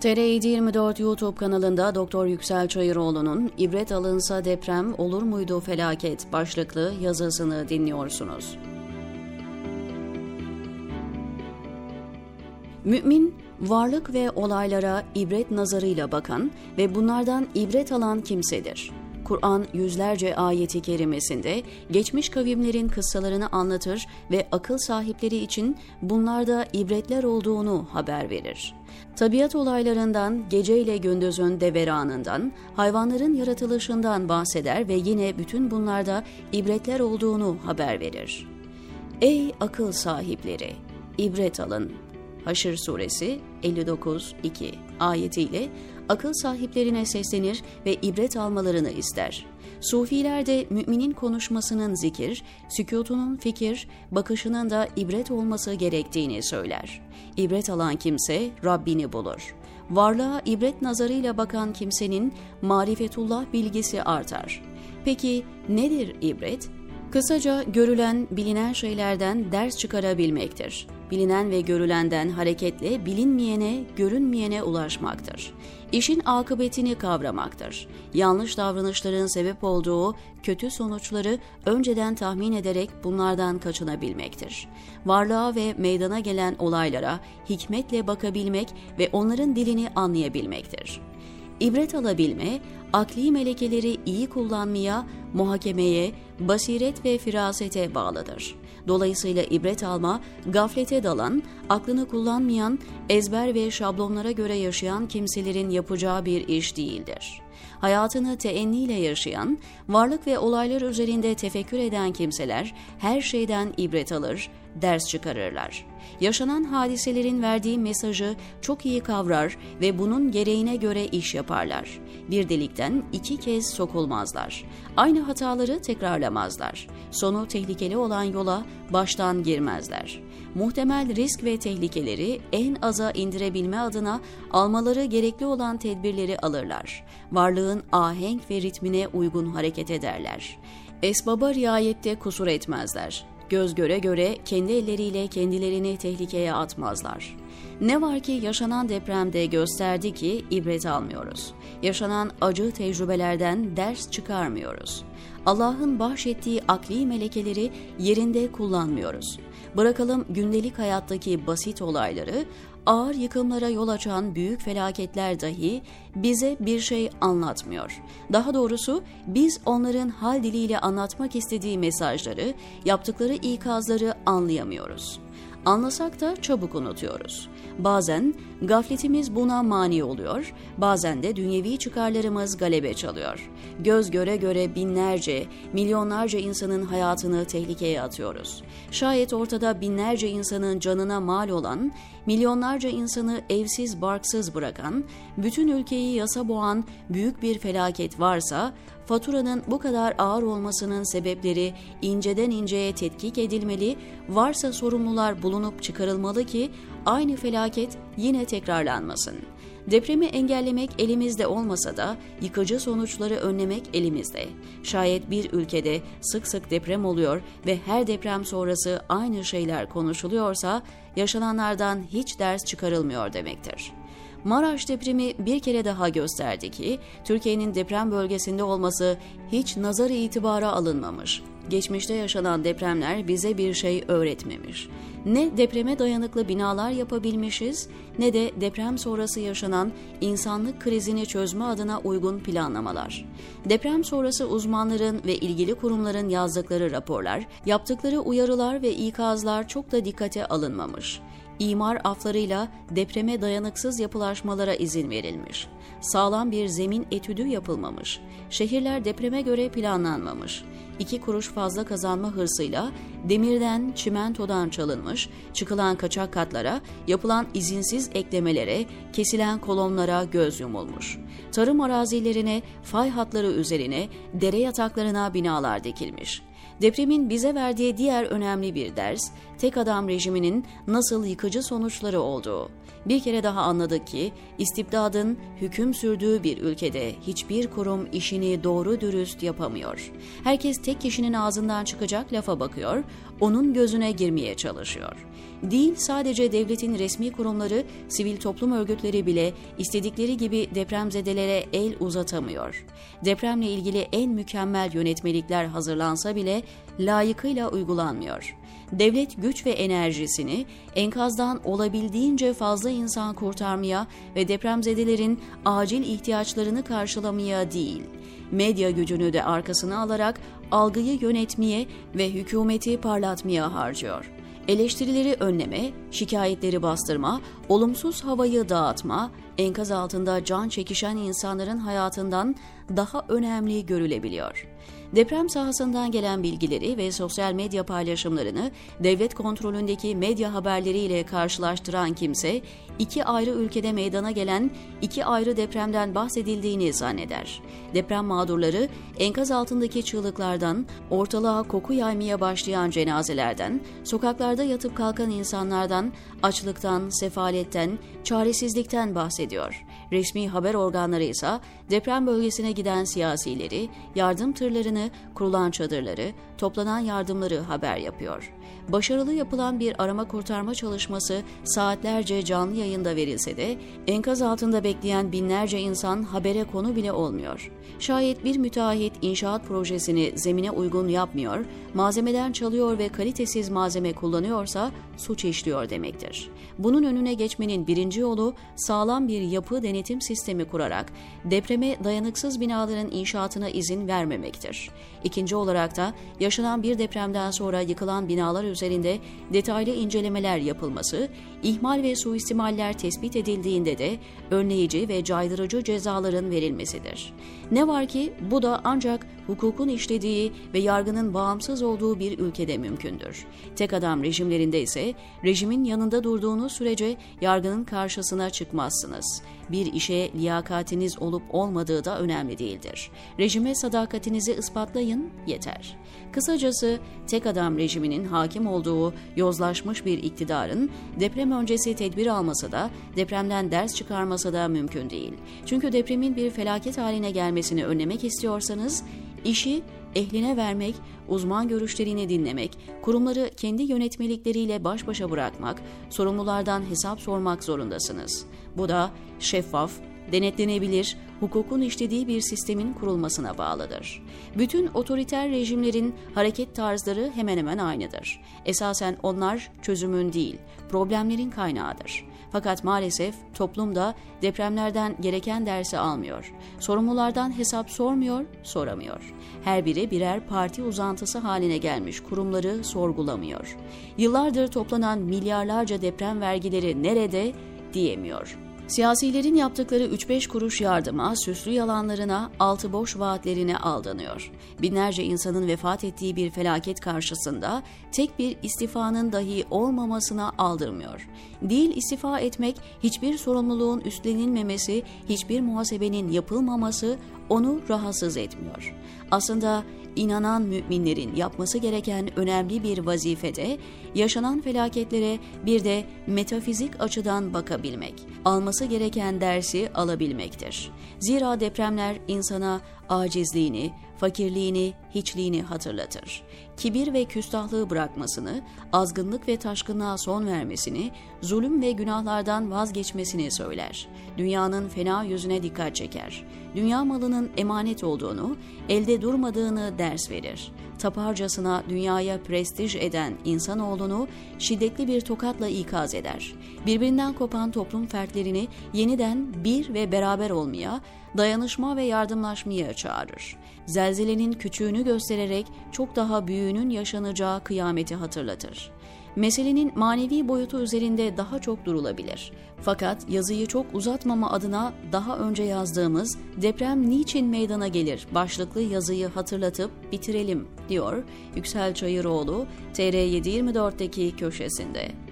tr 24 YouTube kanalında Doktor Yüksel Çayıroğlu'nun İbret alınsa deprem olur muydu felaket başlıklı yazısını dinliyorsunuz. Mümin, varlık ve olaylara ibret nazarıyla bakan ve bunlardan ibret alan kimsedir. Kur'an yüzlerce ayeti kerimesinde geçmiş kavimlerin kıssalarını anlatır ve akıl sahipleri için bunlarda ibretler olduğunu haber verir. Tabiat olaylarından, geceyle gündüzün deveranından, hayvanların yaratılışından bahseder ve yine bütün bunlarda ibretler olduğunu haber verir. Ey akıl sahipleri! ibret alın. Haşr suresi 59-2 ayetiyle akıl sahiplerine seslenir ve ibret almalarını ister. Sufiler de müminin konuşmasının zikir, sükutunun fikir, bakışının da ibret olması gerektiğini söyler. İbret alan kimse Rabbini bulur. Varlığa ibret nazarıyla bakan kimsenin marifetullah bilgisi artar. Peki nedir ibret? Kısaca görülen, bilinen şeylerden ders çıkarabilmektir. Bilinen ve görülenden hareketle bilinmeyene, görünmeyene ulaşmaktır. İşin akıbetini kavramaktır. Yanlış davranışların sebep olduğu kötü sonuçları önceden tahmin ederek bunlardan kaçınabilmektir. Varlığa ve meydana gelen olaylara hikmetle bakabilmek ve onların dilini anlayabilmektir. İbret alabilme, akli melekeleri iyi kullanmaya, muhakemeye, basiret ve firasete bağlıdır. Dolayısıyla ibret alma, gaflete dalan, aklını kullanmayan, ezber ve şablonlara göre yaşayan kimselerin yapacağı bir iş değildir. Hayatını teenniyle yaşayan, varlık ve olaylar üzerinde tefekkür eden kimseler her şeyden ibret alır, ders çıkarırlar. Yaşanan hadiselerin verdiği mesajı çok iyi kavrar ve bunun gereğine göre iş yaparlar. Bir delikten iki kez sokulmazlar. Aynı hataları tekrarlamazlar. Sonu tehlikeli olan yola baştan girmezler. Muhtemel risk ve tehlikeleri en aza indirebilme adına almaları gerekli olan tedbirleri alırlar. Varlığın ahenk ve ritmine uygun hareket ederler. Esbaba riayette kusur etmezler göz göre göre kendi elleriyle kendilerini tehlikeye atmazlar. Ne var ki yaşanan depremde gösterdi ki ibret almıyoruz. Yaşanan acı tecrübelerden ders çıkarmıyoruz. Allah'ın bahşettiği akli melekeleri yerinde kullanmıyoruz. Bırakalım gündelik hayattaki basit olayları, ağır yıkımlara yol açan büyük felaketler dahi bize bir şey anlatmıyor. Daha doğrusu biz onların hal diliyle anlatmak istediği mesajları, yaptıkları ikazları anlayamıyoruz. Anlasak da çabuk unutuyoruz. Bazen gafletimiz buna mani oluyor, bazen de dünyevi çıkarlarımız galebe çalıyor. Göz göre göre binlerce, milyonlarca insanın hayatını tehlikeye atıyoruz. Şayet ortada binlerce insanın canına mal olan, milyonlarca insanı evsiz barksız bırakan, bütün ülkeyi yasa boğan büyük bir felaket varsa, faturanın bu kadar ağır olmasının sebepleri inceden inceye tetkik edilmeli, varsa sorumlular bulunup çıkarılmalı ki aynı felaket yine tekrarlanmasın. Depremi engellemek elimizde olmasa da yıkıcı sonuçları önlemek elimizde. Şayet bir ülkede sık sık deprem oluyor ve her deprem sonrası aynı şeyler konuşuluyorsa yaşananlardan hiç ders çıkarılmıyor demektir. Maraş depremi bir kere daha gösterdi ki Türkiye'nin deprem bölgesinde olması hiç nazar itibara alınmamış. Geçmişte yaşanan depremler bize bir şey öğretmemiş. Ne depreme dayanıklı binalar yapabilmişiz ne de deprem sonrası yaşanan insanlık krizini çözme adına uygun planlamalar. Deprem sonrası uzmanların ve ilgili kurumların yazdıkları raporlar, yaptıkları uyarılar ve ikazlar çok da dikkate alınmamış imar aflarıyla depreme dayanıksız yapılaşmalara izin verilmiş. Sağlam bir zemin etüdü yapılmamış. Şehirler depreme göre planlanmamış. İki kuruş fazla kazanma hırsıyla demirden, çimentodan çalınmış, çıkılan kaçak katlara, yapılan izinsiz eklemelere, kesilen kolonlara göz yumulmuş. Tarım arazilerine, fay hatları üzerine, dere yataklarına binalar dikilmiş. Depremin bize verdiği diğer önemli bir ders, tek adam rejiminin nasıl yıkıcı sonuçları olduğu. Bir kere daha anladık ki istibdadın hüküm sürdüğü bir ülkede hiçbir kurum işini doğru dürüst yapamıyor. Herkes tek kişinin ağzından çıkacak lafa bakıyor, onun gözüne girmeye çalışıyor. Değil sadece devletin resmi kurumları, sivil toplum örgütleri bile istedikleri gibi depremzedelere el uzatamıyor. Depremle ilgili en mükemmel yönetmelikler hazırlansa bile layıkıyla uygulanmıyor. Devlet güç ve enerjisini enkazdan olabildiğince fazla insan kurtarmaya ve depremzedelerin acil ihtiyaçlarını karşılamaya değil, medya gücünü de arkasına alarak algıyı yönetmeye ve hükümeti parlatmaya harcıyor eleştirileri önleme, şikayetleri bastırma, olumsuz havayı dağıtma, enkaz altında can çekişen insanların hayatından daha önemli görülebiliyor. Deprem sahasından gelen bilgileri ve sosyal medya paylaşımlarını devlet kontrolündeki medya haberleriyle karşılaştıran kimse, iki ayrı ülkede meydana gelen iki ayrı depremden bahsedildiğini zanneder. Deprem mağdurları enkaz altındaki çığlıklardan, ortalığa koku yaymaya başlayan cenazelerden, sokaklarda yatıp kalkan insanlardan, açlıktan, sefaletten, çaresizlikten bahsediyor. Resmi haber organları ise deprem bölgesine giden siyasileri, yardım tırlarını, kurulan çadırları, toplanan yardımları haber yapıyor. Başarılı yapılan bir arama kurtarma çalışması saatlerce canlı yayında verilse de enkaz altında bekleyen binlerce insan habere konu bile olmuyor. Şayet bir müteahhit inşaat projesini zemine uygun yapmıyor, malzemeden çalıyor ve kalitesiz malzeme kullanıyorsa suç işliyor demektir. Bunun önüne geçmenin birinci yolu sağlam bir yapı denetim sistemi kurarak depreme dayanıksız binaların inşaatına izin vermemektir. İkinci olarak da yaşanan bir depremden sonra yıkılan binalar üzerinde detaylı incelemeler yapılması, ihmal ve suistimaller tespit edildiğinde de önleyici ve caydırıcı cezaların verilmesidir. Ne var ki bu da ancak hukukun işlediği ve yargının bağımsız olduğu bir ülkede mümkündür. Tek adam rejimlerinde ise rejimin yanında durduğunuz sürece yargının karşısına çıkmazsınız. Bir işe liyakatiniz olup olmadığı da önemli değildir. Rejime sadakatinizi ispatlayın yeter. Kısacası tek adam rejiminin hakim olduğu yozlaşmış bir iktidarın deprem öncesi tedbir alması da depremden ders çıkarması da mümkün değil. Çünkü depremin bir felaket haline gelmesini önlemek istiyorsanız işi ehline vermek, uzman görüşlerini dinlemek, kurumları kendi yönetmelikleriyle baş başa bırakmak, sorumlulardan hesap sormak zorundasınız. Bu da şeffaf, denetlenebilir, hukukun işlediği bir sistemin kurulmasına bağlıdır. Bütün otoriter rejimlerin hareket tarzları hemen hemen aynıdır. Esasen onlar çözümün değil, problemlerin kaynağıdır. Fakat maalesef toplum da depremlerden gereken dersi almıyor. Sorumlulardan hesap sormuyor, soramıyor. Her biri birer parti uzantısı haline gelmiş kurumları sorgulamıyor. Yıllardır toplanan milyarlarca deprem vergileri nerede diyemiyor. Siyasilerin yaptıkları 3-5 kuruş yardıma, süslü yalanlarına, altı boş vaatlerine aldanıyor. Binlerce insanın vefat ettiği bir felaket karşısında tek bir istifanın dahi olmamasına aldırmıyor. Değil istifa etmek, hiçbir sorumluluğun üstlenilmemesi, hiçbir muhasebenin yapılmaması onu rahatsız etmiyor. Aslında inanan müminlerin yapması gereken önemli bir vazifede yaşanan felaketlere bir de metafizik açıdan bakabilmek, alması gereken dersi alabilmektir. Zira depremler insana acizliğini, fakirliğini, hiçliğini hatırlatır. Kibir ve küstahlığı bırakmasını, azgınlık ve taşkınlığa son vermesini, zulüm ve günahlardan vazgeçmesini söyler. Dünyanın fena yüzüne dikkat çeker. Dünya malının emanet olduğunu, elde durmadığını ders verir. Taparcasına dünyaya prestij eden insanoğlunu şiddetli bir tokatla ikaz eder. Birbirinden kopan toplum fertlerini yeniden bir ve beraber olmaya, dayanışma ve yardımlaşmaya çağırır. Zelzelenin küçüğünü göstererek çok daha büyüğünün yaşanacağı kıyameti hatırlatır. Meselenin manevi boyutu üzerinde daha çok durulabilir. Fakat yazıyı çok uzatmama adına daha önce yazdığımız Deprem Niçin Meydana Gelir başlıklı yazıyı hatırlatıp bitirelim diyor Yüksel Çayıroğlu TR724'deki köşesinde.